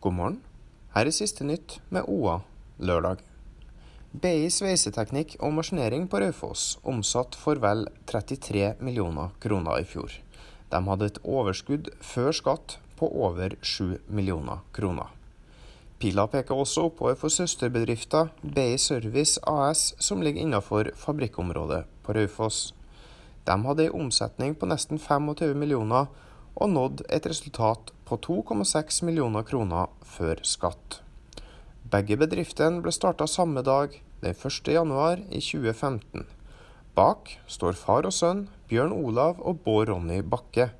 God morgen. Her er siste nytt med OA lørdag. BI sveiseteknikk og maskinering på Raufoss omsatt for vel 33 millioner kroner i fjor. De hadde et overskudd før skatt på over 7 millioner kroner. Pila peker også oppover for søsterbedriften BI Service AS, som ligger innenfor fabrikkområdet på Raufoss. De hadde en omsetning på nesten 25 millioner og nådde et resultat på 2,6 millioner kroner før skatt. Begge bedriftene ble starta samme dag, den 1. januar 2015. Bak står far og sønn, Bjørn Olav og Bård Ronny Bakke.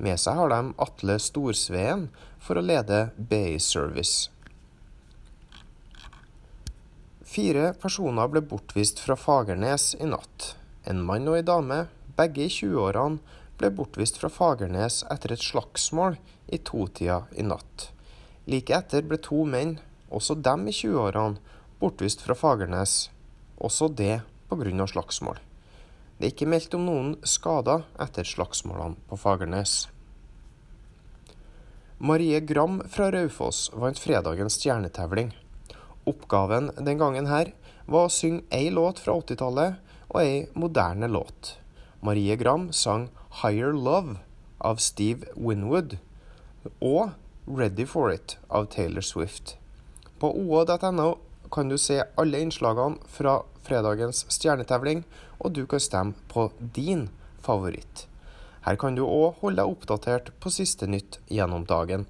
Med seg har de Atle Storsveen for å lede BI Service. Fire personer ble bortvist fra Fagernes i natt. En mann og ei dame, begge i 20-årene, ble bortvist fra Fagernes etter et slagsmål i totida i natt. Like etter ble to menn, også dem i 20-årene, bortvist fra Fagernes, også det pga. slagsmål. Det er ikke meldt om noen skader etter slagsmålene på Fagernes. Marie Gram fra Raufoss vant fredagens stjernetevling. Oppgaven den gangen her var å synge ei låt fra 80-tallet og ei moderne låt. Marie Gram sang 'Higher Love' av Steve Winwood og 'Ready For It' av Taylor Swift. På oa.no kan du se alle innslagene fra fredagens stjernetevling, og du kan stemme på din favoritt. Her kan du òg holde deg oppdatert på siste nytt gjennom dagen.